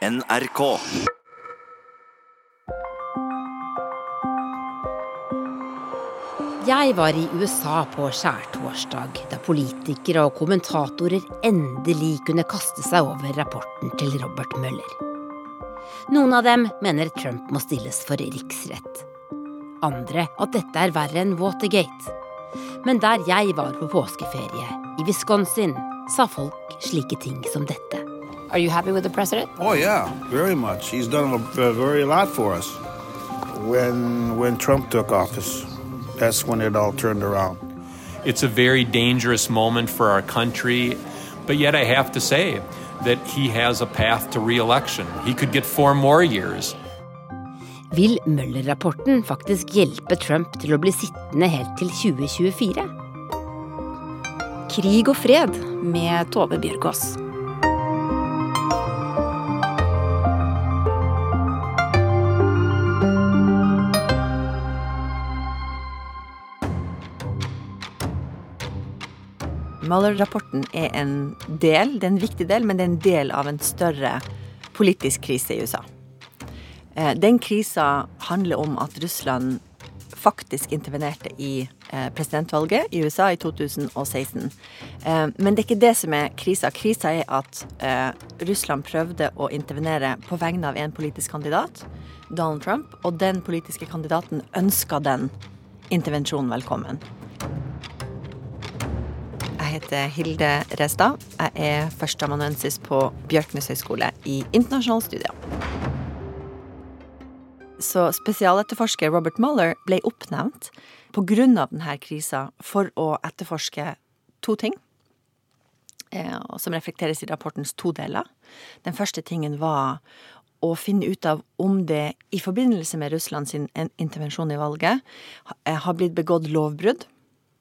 NRK. Jeg var i USA på skjærtorsdag, da politikere og kommentatorer endelig kunne kaste seg over rapporten til Robert Møller. Noen av dem mener Trump må stilles for riksrett. Andre at dette er verre enn Watergate. Men der jeg var på påskeferie, i Wisconsin, sa folk slike ting som dette. Are you happy with the president? Oh yeah, very much. He's done a, a very lot for us. When when Trump took office, that's when it all turned around. It's a very dangerous moment for our country, but yet I have to say that he has a path to re-election. He could get four more years. Vil Møller-rapporten faktisk hjelpe Trump til å bli sittende helt til 2024? Krig og fred med Tove Bjørgaas. Mueller-rapporten er en del, det er en viktig del, men det er en del av en større politisk krise i USA. Eh, den krisa handler om at Russland faktisk intervenerte i eh, presidentvalget i USA i 2016. Eh, men det er ikke det som er krisa. Krisa er at Russland prøvde å intervenere på vegne av en politisk kandidat, Donald Trump, og den politiske kandidaten ønska den intervensjonen velkommen. Jeg heter Hilde Restad. Jeg er førsteamanuensis på Bjørknes høgskole i internasjonale studier. Så spesialetterforsker Robert Mueller ble oppnevnt pga. denne krisa for å etterforske to ting. Eh, som reflekteres i rapportens to deler. Den første tingen var å finne ut av om det i forbindelse med Russlands intervensjon i valget har blitt begått lovbrudd.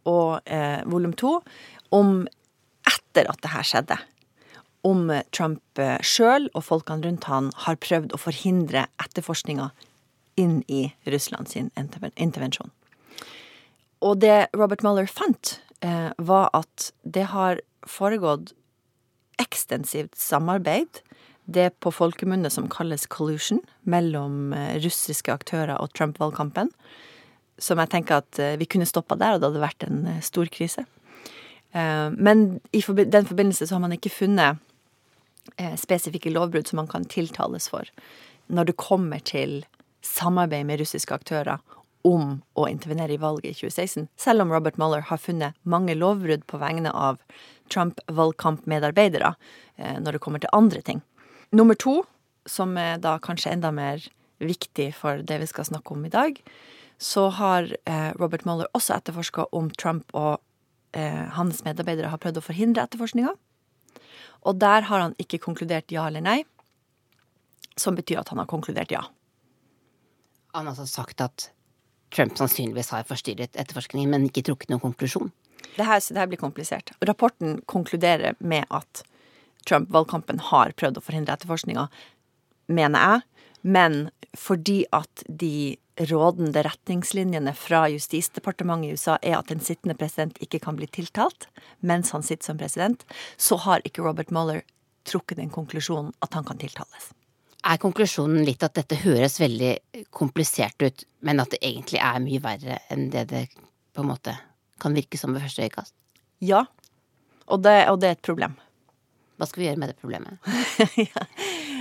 Og eh, volum to om etter at det her skjedde. Om Trump eh, sjøl og folkene rundt han har prøvd å forhindre etterforskninga inn i Russlands intervensjon. Og det Robert Mueller fant, eh, var at det har foregått ekstensivt samarbeid, det på folkemunne som kalles collusion, mellom eh, russiske aktører og Trump-valgkampen. Som jeg tenker at vi kunne stoppa der, og det hadde vært en stor krise. Eh, men i den forbindelse så har man ikke funnet eh, spesifikke lovbrudd som man kan tiltales for når det kommer til samarbeid med russiske aktører om å intervenere i valget i 2016, selv om Robert Mueller har funnet mange lovbrudd på vegne av Trump-valgkampmedarbeidere eh, når det kommer til andre ting. Nummer to, som er da kanskje enda mer viktig for det vi skal snakke om i dag, så har Robert Mueller også etterforska om Trump og eh, hans medarbeidere har prøvd å forhindre etterforskninga. Og der har han ikke konkludert ja eller nei, som betyr at han har konkludert ja. Han har altså sagt at Trump sannsynligvis har forstyrret etterforskningen, men ikke trukket noen konklusjon? Det her, det her blir komplisert. Rapporten konkluderer med at Trump-valgkampen har prøvd å forhindre etterforskninga, mener jeg. Men fordi at de rådende retningslinjene fra Justisdepartementet i USA er at en sittende president ikke kan bli tiltalt mens han sitter som president, så har ikke Robert Mueller trukket den konklusjonen at han kan tiltales. Er konklusjonen litt at dette høres veldig komplisert ut, men at det egentlig er mye verre enn det det på en måte kan virke som ved første øyekast? Ja, og det, og det er et problem. Hva skal vi gjøre med det problemet? ja.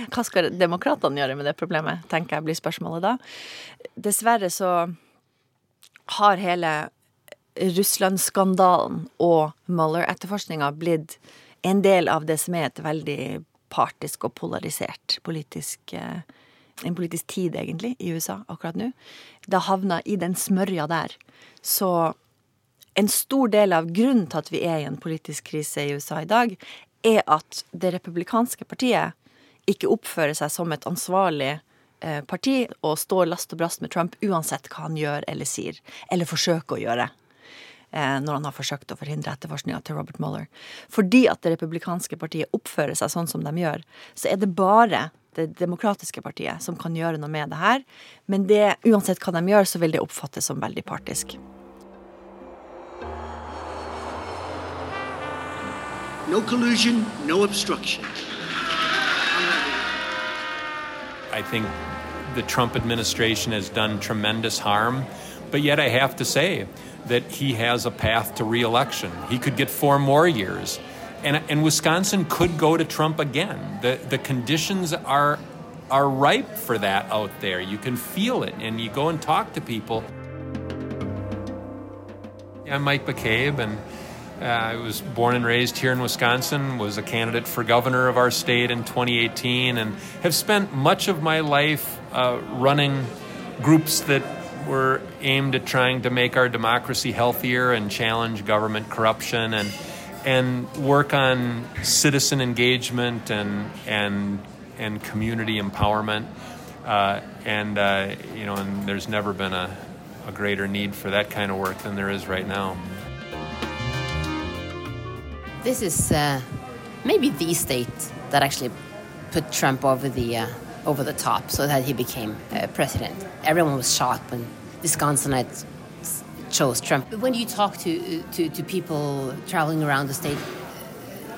Hva skal demokratene gjøre med det problemet, tenker jeg blir spørsmålet da. Dessverre så har hele Russland-skandalen og Mueller-etterforskninga blitt en del av det som er et veldig partisk og polarisert politisk eh, en politisk tid, egentlig, i USA akkurat nå. Det havna i den smørja der. Så en stor del av grunnen til at vi er i en politisk krise i USA i dag, er at det republikanske partiet ikke oppfører seg som et ansvarlig eh, parti og står last og brast med Trump uansett hva han gjør eller sier, eller forsøker å gjøre. Eh, når han har forsøkt å forhindre etterforskninga til Robert Mueller. Fordi at det republikanske partiet oppfører seg sånn som de gjør, så er det bare det demokratiske partiet som kan gjøre noe med det her. Men det, uansett hva de gjør, så vil det oppfattes som veldig partisk. No collusion, no obstruction. I think the Trump administration has done tremendous harm. But yet, I have to say that he has a path to reelection. He could get four more years. And, and Wisconsin could go to Trump again. The, the conditions are, are ripe for that out there. You can feel it, and you go and talk to people. I'm Mike McCabe, and uh, I was born and raised here in Wisconsin, was a candidate for governor of our state in 2018, and have spent much of my life uh, running groups that were aimed at trying to make our democracy healthier and challenge government corruption and and work on citizen engagement and and and community empowerment. Uh, and uh, you know, and there's never been a, a greater need for that kind of work than there is right now. This is uh, maybe the state that actually put Trump over the uh, over the top, so that he became uh, president. Everyone was shocked when Wisconsinites chose Trump. When you talk to, to, to people traveling around the state,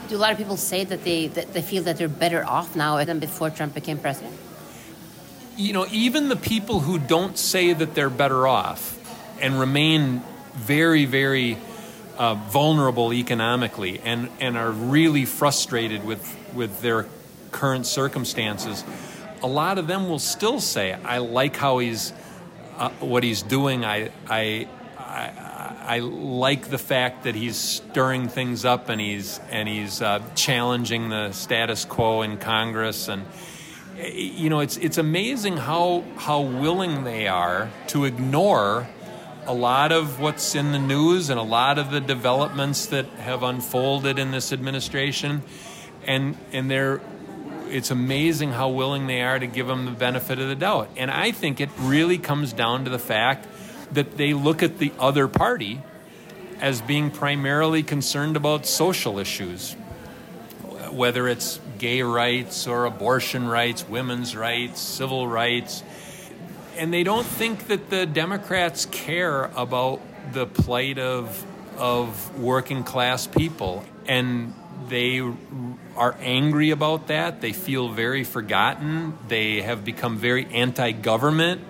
do a lot of people say that they that they feel that they're better off now than before Trump became president? You know, even the people who don't say that they're better off and remain very, very uh, vulnerable economically and, and are really frustrated with, with their current circumstances, a lot of them will still say, I like how he's, uh, what he's doing. I, I, I, I, like the fact that he's stirring things up and he's, and he's uh, challenging the status quo in Congress. And, you know, it's, it's amazing how, how willing they are to ignore a lot of what's in the news and a lot of the developments that have unfolded in this administration. And, and they're it's amazing how willing they are to give them the benefit of the doubt. And I think it really comes down to the fact that they look at the other party as being primarily concerned about social issues, whether it's gay rights or abortion rights, women's rights, civil rights. And they don't think that the Democrats care about the plight of, of working class people. And they are angry about that. They feel very forgotten. They have become very anti government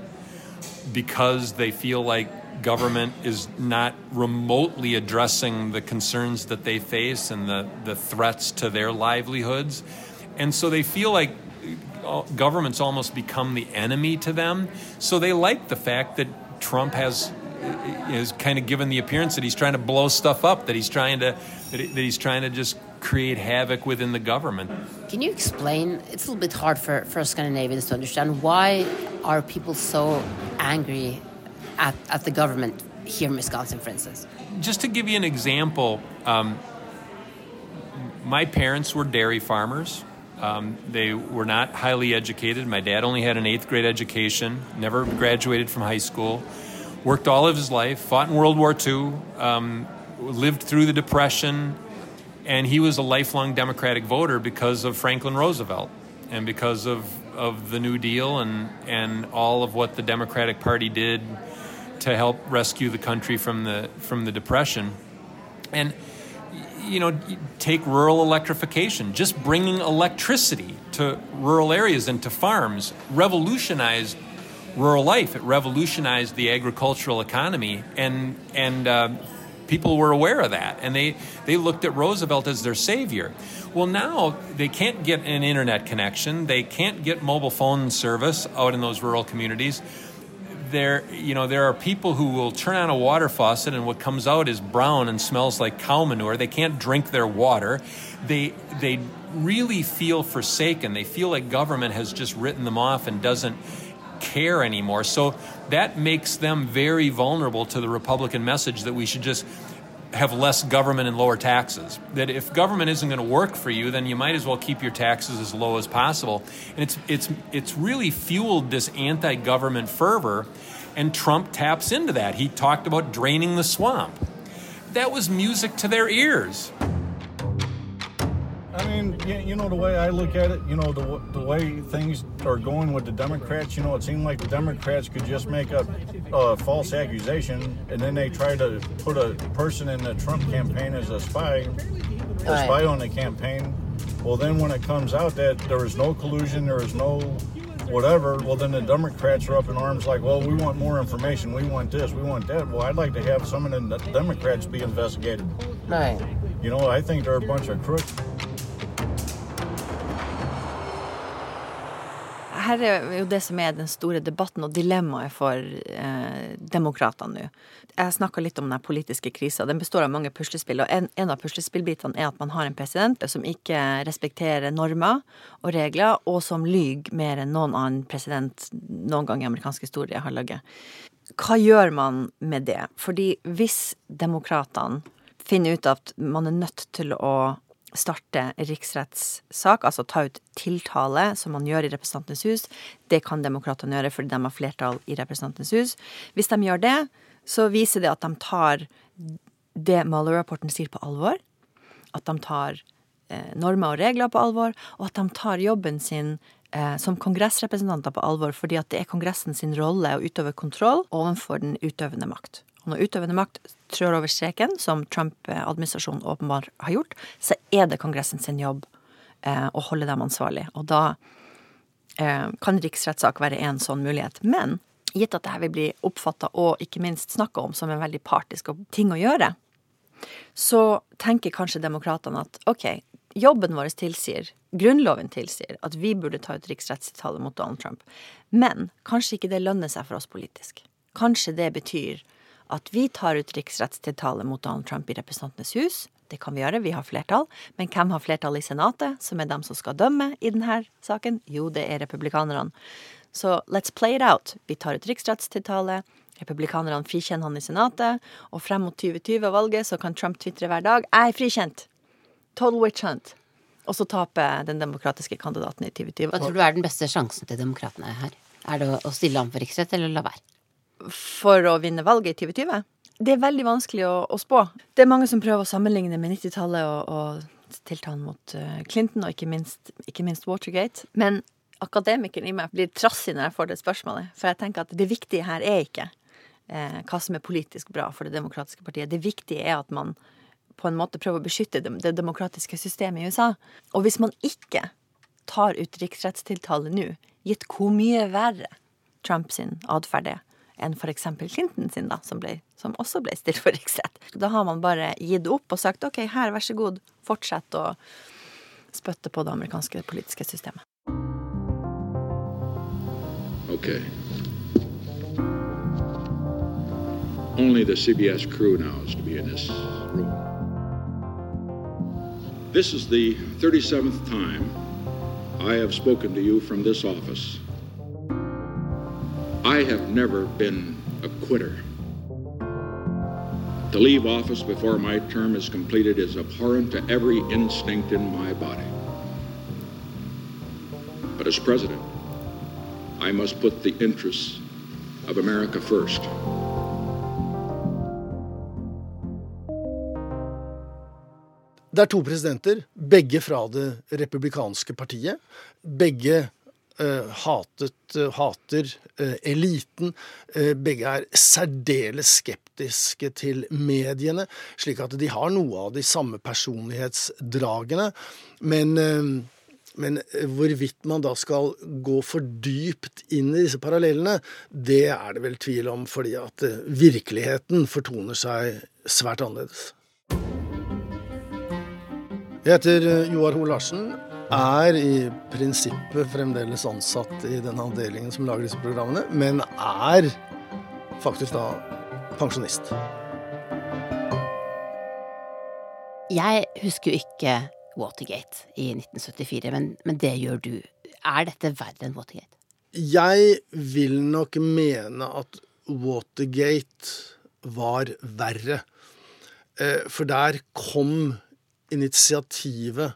because they feel like government is not remotely addressing the concerns that they face and the, the threats to their livelihoods. And so they feel like government's almost become the enemy to them. So they like the fact that Trump has is kind of given the appearance that he's trying to blow stuff up, that he's trying to that, he's trying to just create havoc within the government. Can you explain? It's a little bit hard for, for Scandinavians to understand why are people so angry at, at the government here in Wisconsin, for instance? Just to give you an example, um, my parents were dairy farmers. Um, they were not highly educated. My dad only had an eighth grade education, never graduated from high school, worked all of his life, fought in World War II, um, lived through the Depression, and he was a lifelong Democratic voter because of Franklin Roosevelt and because of, of the New Deal and, and all of what the Democratic Party did to help rescue the country from the, from the Depression. And, you know, take rural electrification, just bringing electricity to rural areas and to farms revolutionized rural life. It revolutionized the agricultural economy and, and uh, people were aware of that and they, they looked at Roosevelt as their savior. Well, now they can't get an internet connection, they can't get mobile phone service out in those rural communities. There, you know, there are people who will turn on a water faucet and what comes out is brown and smells like cow manure. They can't drink their water. They, they really feel forsaken. They feel like government has just written them off and doesn't care anymore. So that makes them very vulnerable to the Republican message that we should just have less government and lower taxes. That if government isn't going to work for you, then you might as well keep your taxes as low as possible. And it's it's it's really fueled this anti-government fervor, and Trump taps into that. He talked about draining the swamp. That was music to their ears. I mean, you know, the way I look at it, you know, the, the way things are going with the Democrats, you know, it seemed like the Democrats could just make up a false accusation and then they try to put a person in the Trump campaign as a spy, a spy on the campaign. Well, then when it comes out that there is no collusion, there is no whatever. Well, then the Democrats are up in arms like, well, we want more information. We want this. We want that. Well, I'd like to have some of the Democrats be investigated. Right. You know, I think they're a bunch of crooks. Her er jo det som er den store debatten og dilemmaet for eh, demokratene nå. Jeg snakka litt om den politiske krisa. Den består av mange puslespill. Og en, en av puslespillbitene er at man har en president som ikke respekterer normer og regler, og som lyver mer enn noen annen president noen gang i amerikansk historie har laget. Hva gjør man med det? Fordi hvis demokratene finner ut at man er nødt til å starte riksrettssak, altså ta ut tiltale, som man gjør i Representantenes hus. Det kan demokratene gjøre fordi de har flertall i Representantenes hus. Hvis de gjør det, så viser det at de tar det Mueller-rapporten sier, på alvor. At de tar eh, normer og regler på alvor, og at de tar jobben sin eh, som kongressrepresentanter på alvor, fordi at det er Kongressen sin rolle å utøve kontroll overfor den utøvende makt. Og når utøvende makt trør over streken, som Trump-administrasjonen åpenbart har gjort, så er det Kongressen sin jobb eh, å holde dem ansvarlig. Og da eh, kan riksrettssak være en sånn mulighet. Men gitt at dette vil bli oppfatta og ikke minst snakka om som en veldig partisk ting å gjøre, så tenker kanskje demokratene at OK, jobben vår tilsier, Grunnloven tilsier, at vi burde ta ut riksrettstiltale mot Donald Trump. Men kanskje ikke det lønner seg for oss politisk. Kanskje det betyr at vi tar ut riksrettstiltale mot Donald Trump i Representantenes hus. Det kan vi gjøre, vi har flertall. Men hvem har flertall i Senatet, som er dem som skal dømme i denne saken? Jo, det er republikanerne. Så let's play it out. Vi tar ut riksrettstiltale. Republikanerne frikjenner han i Senatet. Og frem mot 2020-valget så kan Trump tvitre hver dag 'Jeg er frikjent'. Total witch hunt. Og så taper den demokratiske kandidaten i 2020. Hva tror du er den beste sjansen til demokratene her? Er det å stille ham for riksrett, eller la være? For å vinne valget i 2020? Det er veldig vanskelig å, å spå. Det er mange som prøver å sammenligne med 90-tallet og, og tiltalen mot uh, Clinton, og ikke minst, ikke minst, Watergate. Men akademikeren i meg blir trassig når jeg får det spørsmålet. For jeg tenker at det viktige her er ikke eh, hva som er politisk bra for det demokratiske partiet. Det viktige er at man på en måte prøver å beskytte det, det demokratiske systemet i USA. Og hvis man ikke tar ut riksrettstiltale nå, gitt hvor mye verre Trumps atferd er, enn f.eks. Clinton sin, da, som, ble, som, også ble stilt for riksrett. Da har man bare gitt opp og sagt OK, her, vær så god, fortsett å spytte på det amerikanske politiske systemet. Okay. Only the CBS crew now is to be in this room. This is the 37th time I have spoken to you from this office. I have never been a quitter. To leave office before my term is completed is abhorrent to every instinct in my body. But as president, I must put the interests of America first. Det er to presidenter, begge fra det republikanske partiet. Begge hatet, eh, hater eh, eliten. begge er særdeles skeptiske til mediene, slik at de har noe av de samme personlighetsdragene. Men, men hvorvidt man da skal gå for dypt inn i disse parallellene, det er det vel tvil om, fordi at virkeligheten fortoner seg svært annerledes. Jeg heter Joar Ho Larsen er i prinsippet fremdeles ansatt i den avdelingen som lager disse programmene, men er faktisk da pensjonist. Jeg husker jo ikke Watergate i 1974, men, men det gjør du. Er dette verre enn Watergate? Jeg vil nok mene at Watergate var verre. Eh, for der kom initiativet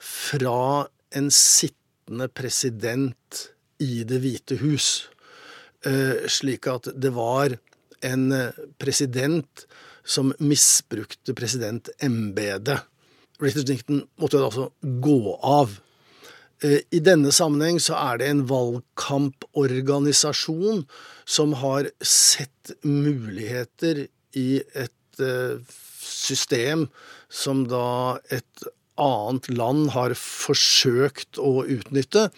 fra en sittende president i Det hvite hus. Eh, slik at det var en eh, president som misbrukte presidentembetet. Richard Nixon måtte altså gå av. Eh, I denne sammenheng så er det en valgkamporganisasjon som har sett muligheter i et system som da et annet land har forsøkt å utnytte.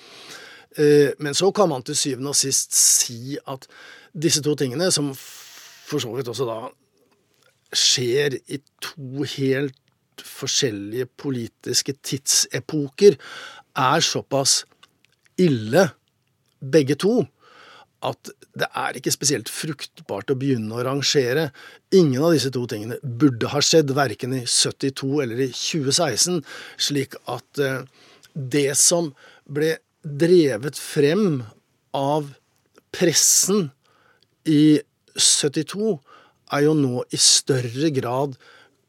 Eh, men så kan man til syvende og sist si at disse to tingene, som for så vidt også da skjer i to helt forskjellige politiske tidsepoker, er såpass ille, begge to, at det er ikke spesielt fruktbart å begynne å rangere. Ingen av disse to tingene burde ha skjedd, verken i 72 eller i 2016, slik at eh, det som ble drevet frem av pressen i 72, er jo nå i større grad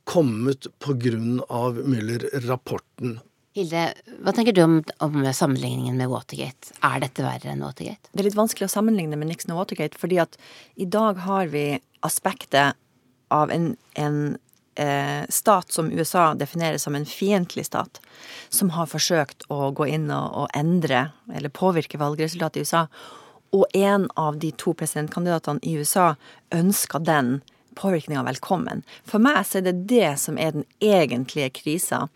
kommet av Müller-rapporten. Hilde, hva tenker du om, om, sammenligningen med Watergate? Er dette verre enn Watergate? Det er litt vanskelig å sammenligne med Nixon og Watergate, fordi at i dag har vi aspektet av en, en eh, stat som USA definerer som en fiendtlig stat, som har forsøkt å gå inn og, og endre eller påvirke valgresultatet i USA. Og en av de to presidentkandidatene i USA ønska den påvirkninga velkommen. For meg så er det det som er den egentlige krisa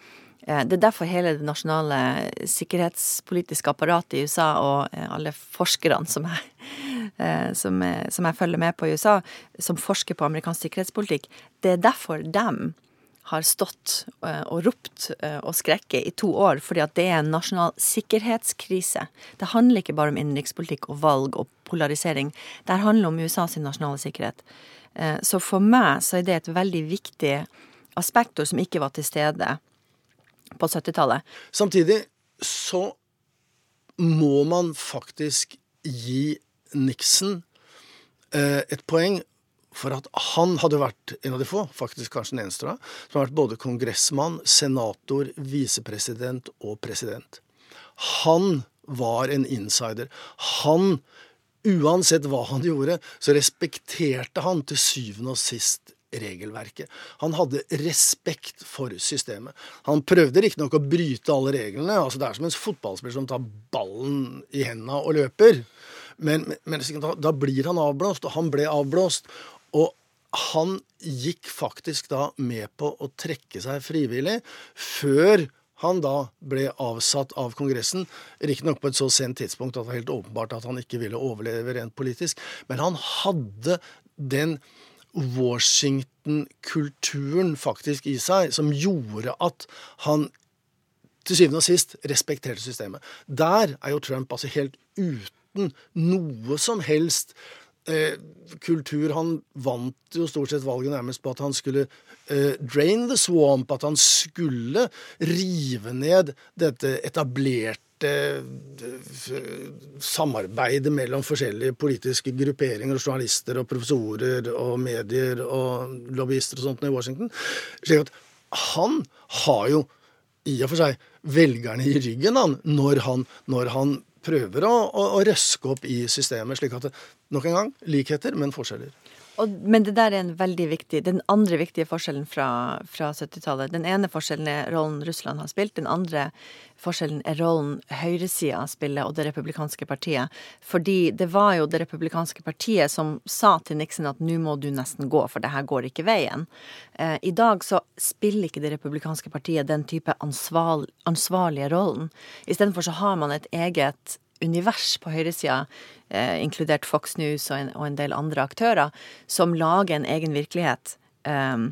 det er derfor hele det nasjonale sikkerhetspolitiske apparatet i USA og eh, alle forskerne som jeg, eh, som, som jeg følger med på i USA, som forsker på amerikansk sikkerhetspolitikk, det er derfor dem har stått og ropt og skrekket i to år, fordi at det er en nasjonal sikkerhetskrise. Det handler ikke bare om innenrikspolitikk og valg og polarisering. Det handler om USAs nasjonale sikkerhet. Så for meg så er det et veldig viktig aspekt som ikke var til stede på 70-tallet. Samtidig så må man faktisk gi Nixon eh, et poeng for at han hadde vært en av de få, faktisk kanskje den eneste, da, som har vært både kongressmann, senator, visepresident og president. Han var en insider. Han, uansett hva han gjorde, så respekterte han til syvende og sist regelverket. Han hadde respekt for systemet. Han prøvde riktignok å bryte alle reglene. altså Det er som en fotballspiller som tar ballen i hendene og løper. Men, men da, da, blir han avblåst, og han ble avblåst. Og han gikk faktisk da med på å trekke seg frivillig før han da ble avsatt av Kongressen. Riktignok på et så sent tidspunkt at det var helt åpenbart at han ikke ville overleve rent politisk. Men han hadde den Washington-kulturen faktisk i seg som gjorde at han til syvende og sist respekterte systemet. Der er jo Trump altså helt uten noe som helst eh, kultur. Han vant jo stort sett valget nærmest på at han skulle drain the swamp, at han skulle rive ned dette etablerte Eh, samarbeidet mellom forskjellige politiske grupperinger, og journalister og professorer og medier og lobbyister og sånt i Washington. slik at han har jo i og for seg velgerne i ryggen han, når, han, når han prøver å, å, å, røske opp i systemet. Slik at det, nok en gang likheter, men forskjeller. Og, men det der er en veldig viktig, den andre viktige forskjellen fra, fra 70-tallet. Den ene forskjellen er rollen Russland har spilt. Den andre forskjellen er rollen høyresida spiller, og det republikanske partiet. Fordi det var jo det republikanske partiet som sa til Nixon at nå må du nesten gå, for det her går ikke veien. Eh, I dag så spiller ikke det republikanske partiet den type ansvar, ansvarlige rollen. Istedenfor så har man et eget univers på høyresida, eh, inkludert Fox News og en, og en, del andre aktører, som lager en egen virkelighet eh,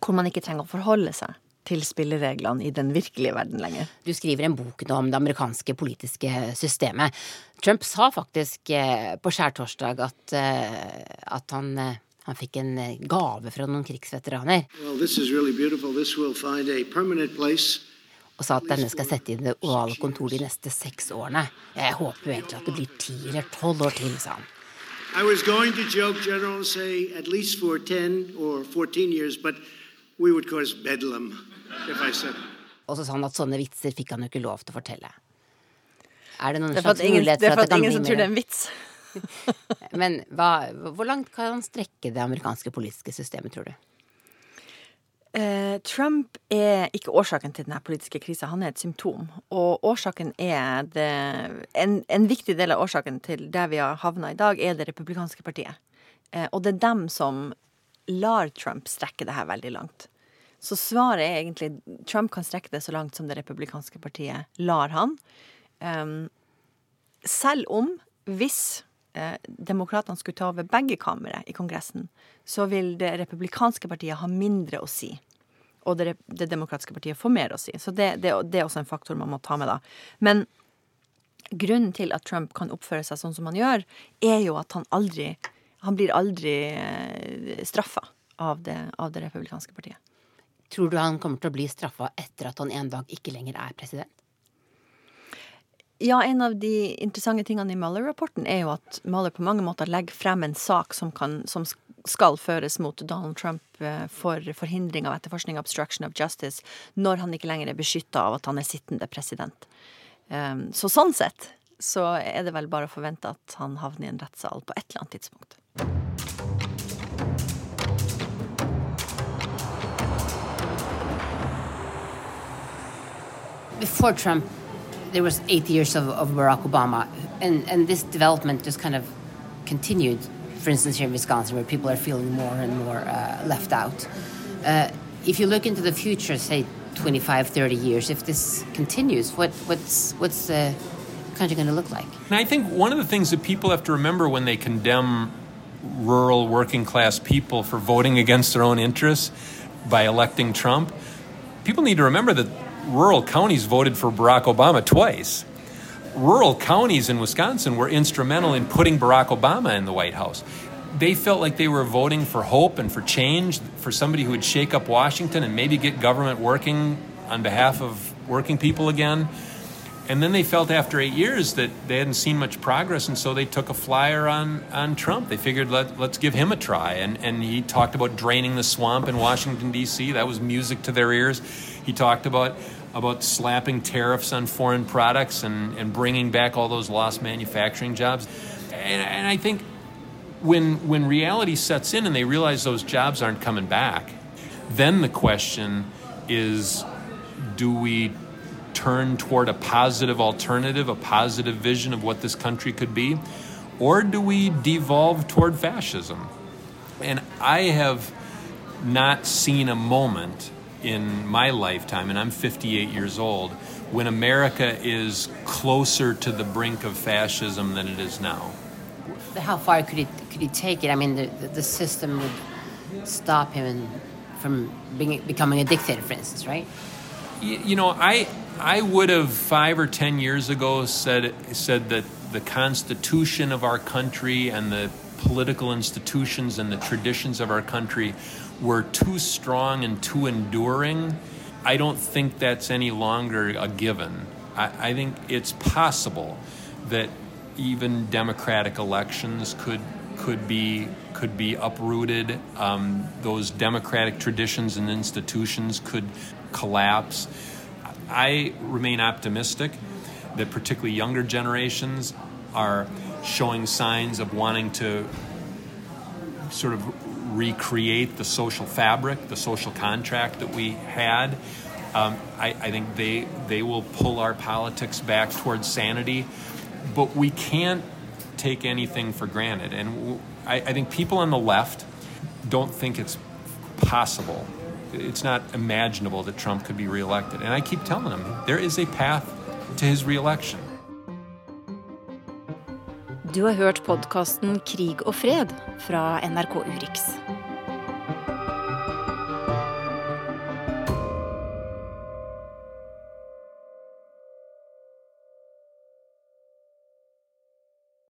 hvor man ikke trenger å forholde seg til spillereglene i den virkelige verden lenger. Du skriver en bok nå om det amerikanske politiske systemet. Trump sa faktisk eh, på skjærtorsdag at, eh, at han eh, han fikk en gave fra noen krigsveteraner. Well, really og sa at denne skal sette inn det ovale kontoret de neste seks årene. Jeg håper jo egentlig at det blir ti eller tolv år til, sa han. I was going to joke, General, and say at least for 10 or 14 years, but we would cause bedlam if I said Og så sa han at sånne vitser fikk han jo ikke lov til å fortelle. Er det noen det slags ingen, mulighet for at det, kan bli mer? Det er for at ingen som tror det er en vits. Men hva, hvor langt kan han strekke det amerikanske politiske systemet, tror du? Eh, Trump er ikke årsaken til denne politiske krisa, han er et symptom. Og årsaken er det, en, en, viktig del av årsaken til der vi har havna i dag, er det republikanske partiet. Eh, og det er dem som lar Trump strekke det her veldig langt. Så svaret er egentlig Trump kan strekke det så langt som det republikanske partiet lar han. Um, selv om, hvis eh, demokratene skulle ta over begge kamre i Kongressen, så vil det republikanske partiet ha mindre å si. Og det, det demokratiske partiet får mer å si. Så det, det, det, er også en faktor man må ta med, da. Men grunnen til at Trump kan oppføre seg sånn som han gjør, er jo at han aldri Han blir aldri eh, straffa av, av det, republikanske partiet. Tror du han kommer til å bli straffa etter at han en dag ikke lenger er president? Ja, en av de interessante tingene i Mueller-rapporten er jo at Mueller på mange måter legger frem en sak som, kan, som skal føres mot Donald Trump eh, for forhindring av etterforskning, obstruction of justice, når han ikke lenger er beskytta av at han er sittende president. Ehm, så sånn sett så er det vel bare å forvente at han havner i en rettssal på et eller annet tidspunkt. Before Trump there was eight years of, of Barack Obama, and, and this development just kind of continued. For instance, here in Wisconsin, where people are feeling more and more uh, left out. Uh, if you look into the future, say 25, 30 years, if this continues, what, what's, what's the country going to look like? And I think one of the things that people have to remember when they condemn rural working class people for voting against their own interests by electing Trump, people need to remember that rural counties voted for Barack Obama twice. Rural counties in Wisconsin were instrumental in putting Barack Obama in the White House. They felt like they were voting for hope and for change, for somebody who would shake up Washington and maybe get government working on behalf of working people again. And then they felt after eight years that they hadn't seen much progress, and so they took a flyer on, on Trump. They figured, Let, let's give him a try. And, and he talked about draining the swamp in Washington, D.C. That was music to their ears. He talked about about slapping tariffs on foreign products and, and bringing back all those lost manufacturing jobs. And, and I think when, when reality sets in and they realize those jobs aren't coming back, then the question is do we turn toward a positive alternative, a positive vision of what this country could be? Or do we devolve toward fascism? And I have not seen a moment in my lifetime, and I'm 58 years old, when America is closer to the brink of fascism than it is now. How far could he could he take it? I mean, the, the system would stop him from being, becoming a dictator, for instance, right? You, you know, I I would have five or ten years ago said said that the Constitution of our country and the political institutions and the traditions of our country were too strong and too enduring, I don't think that's any longer a given. I, I think it's possible that even democratic elections could could be could be uprooted. Um, those democratic traditions and institutions could collapse. I remain optimistic that particularly younger generations are showing signs of wanting to sort of recreate the social fabric, the social contract that we had. Um, I, I, think they they will pull our politics back towards sanity, but we can't take anything for granted. And I, I think people on the left don't think it's possible. It's not imaginable that Trump could be reelected. And I keep telling them there is a path to his reelection. Du har hørt podkasten Krig og fred fra NRK Urix.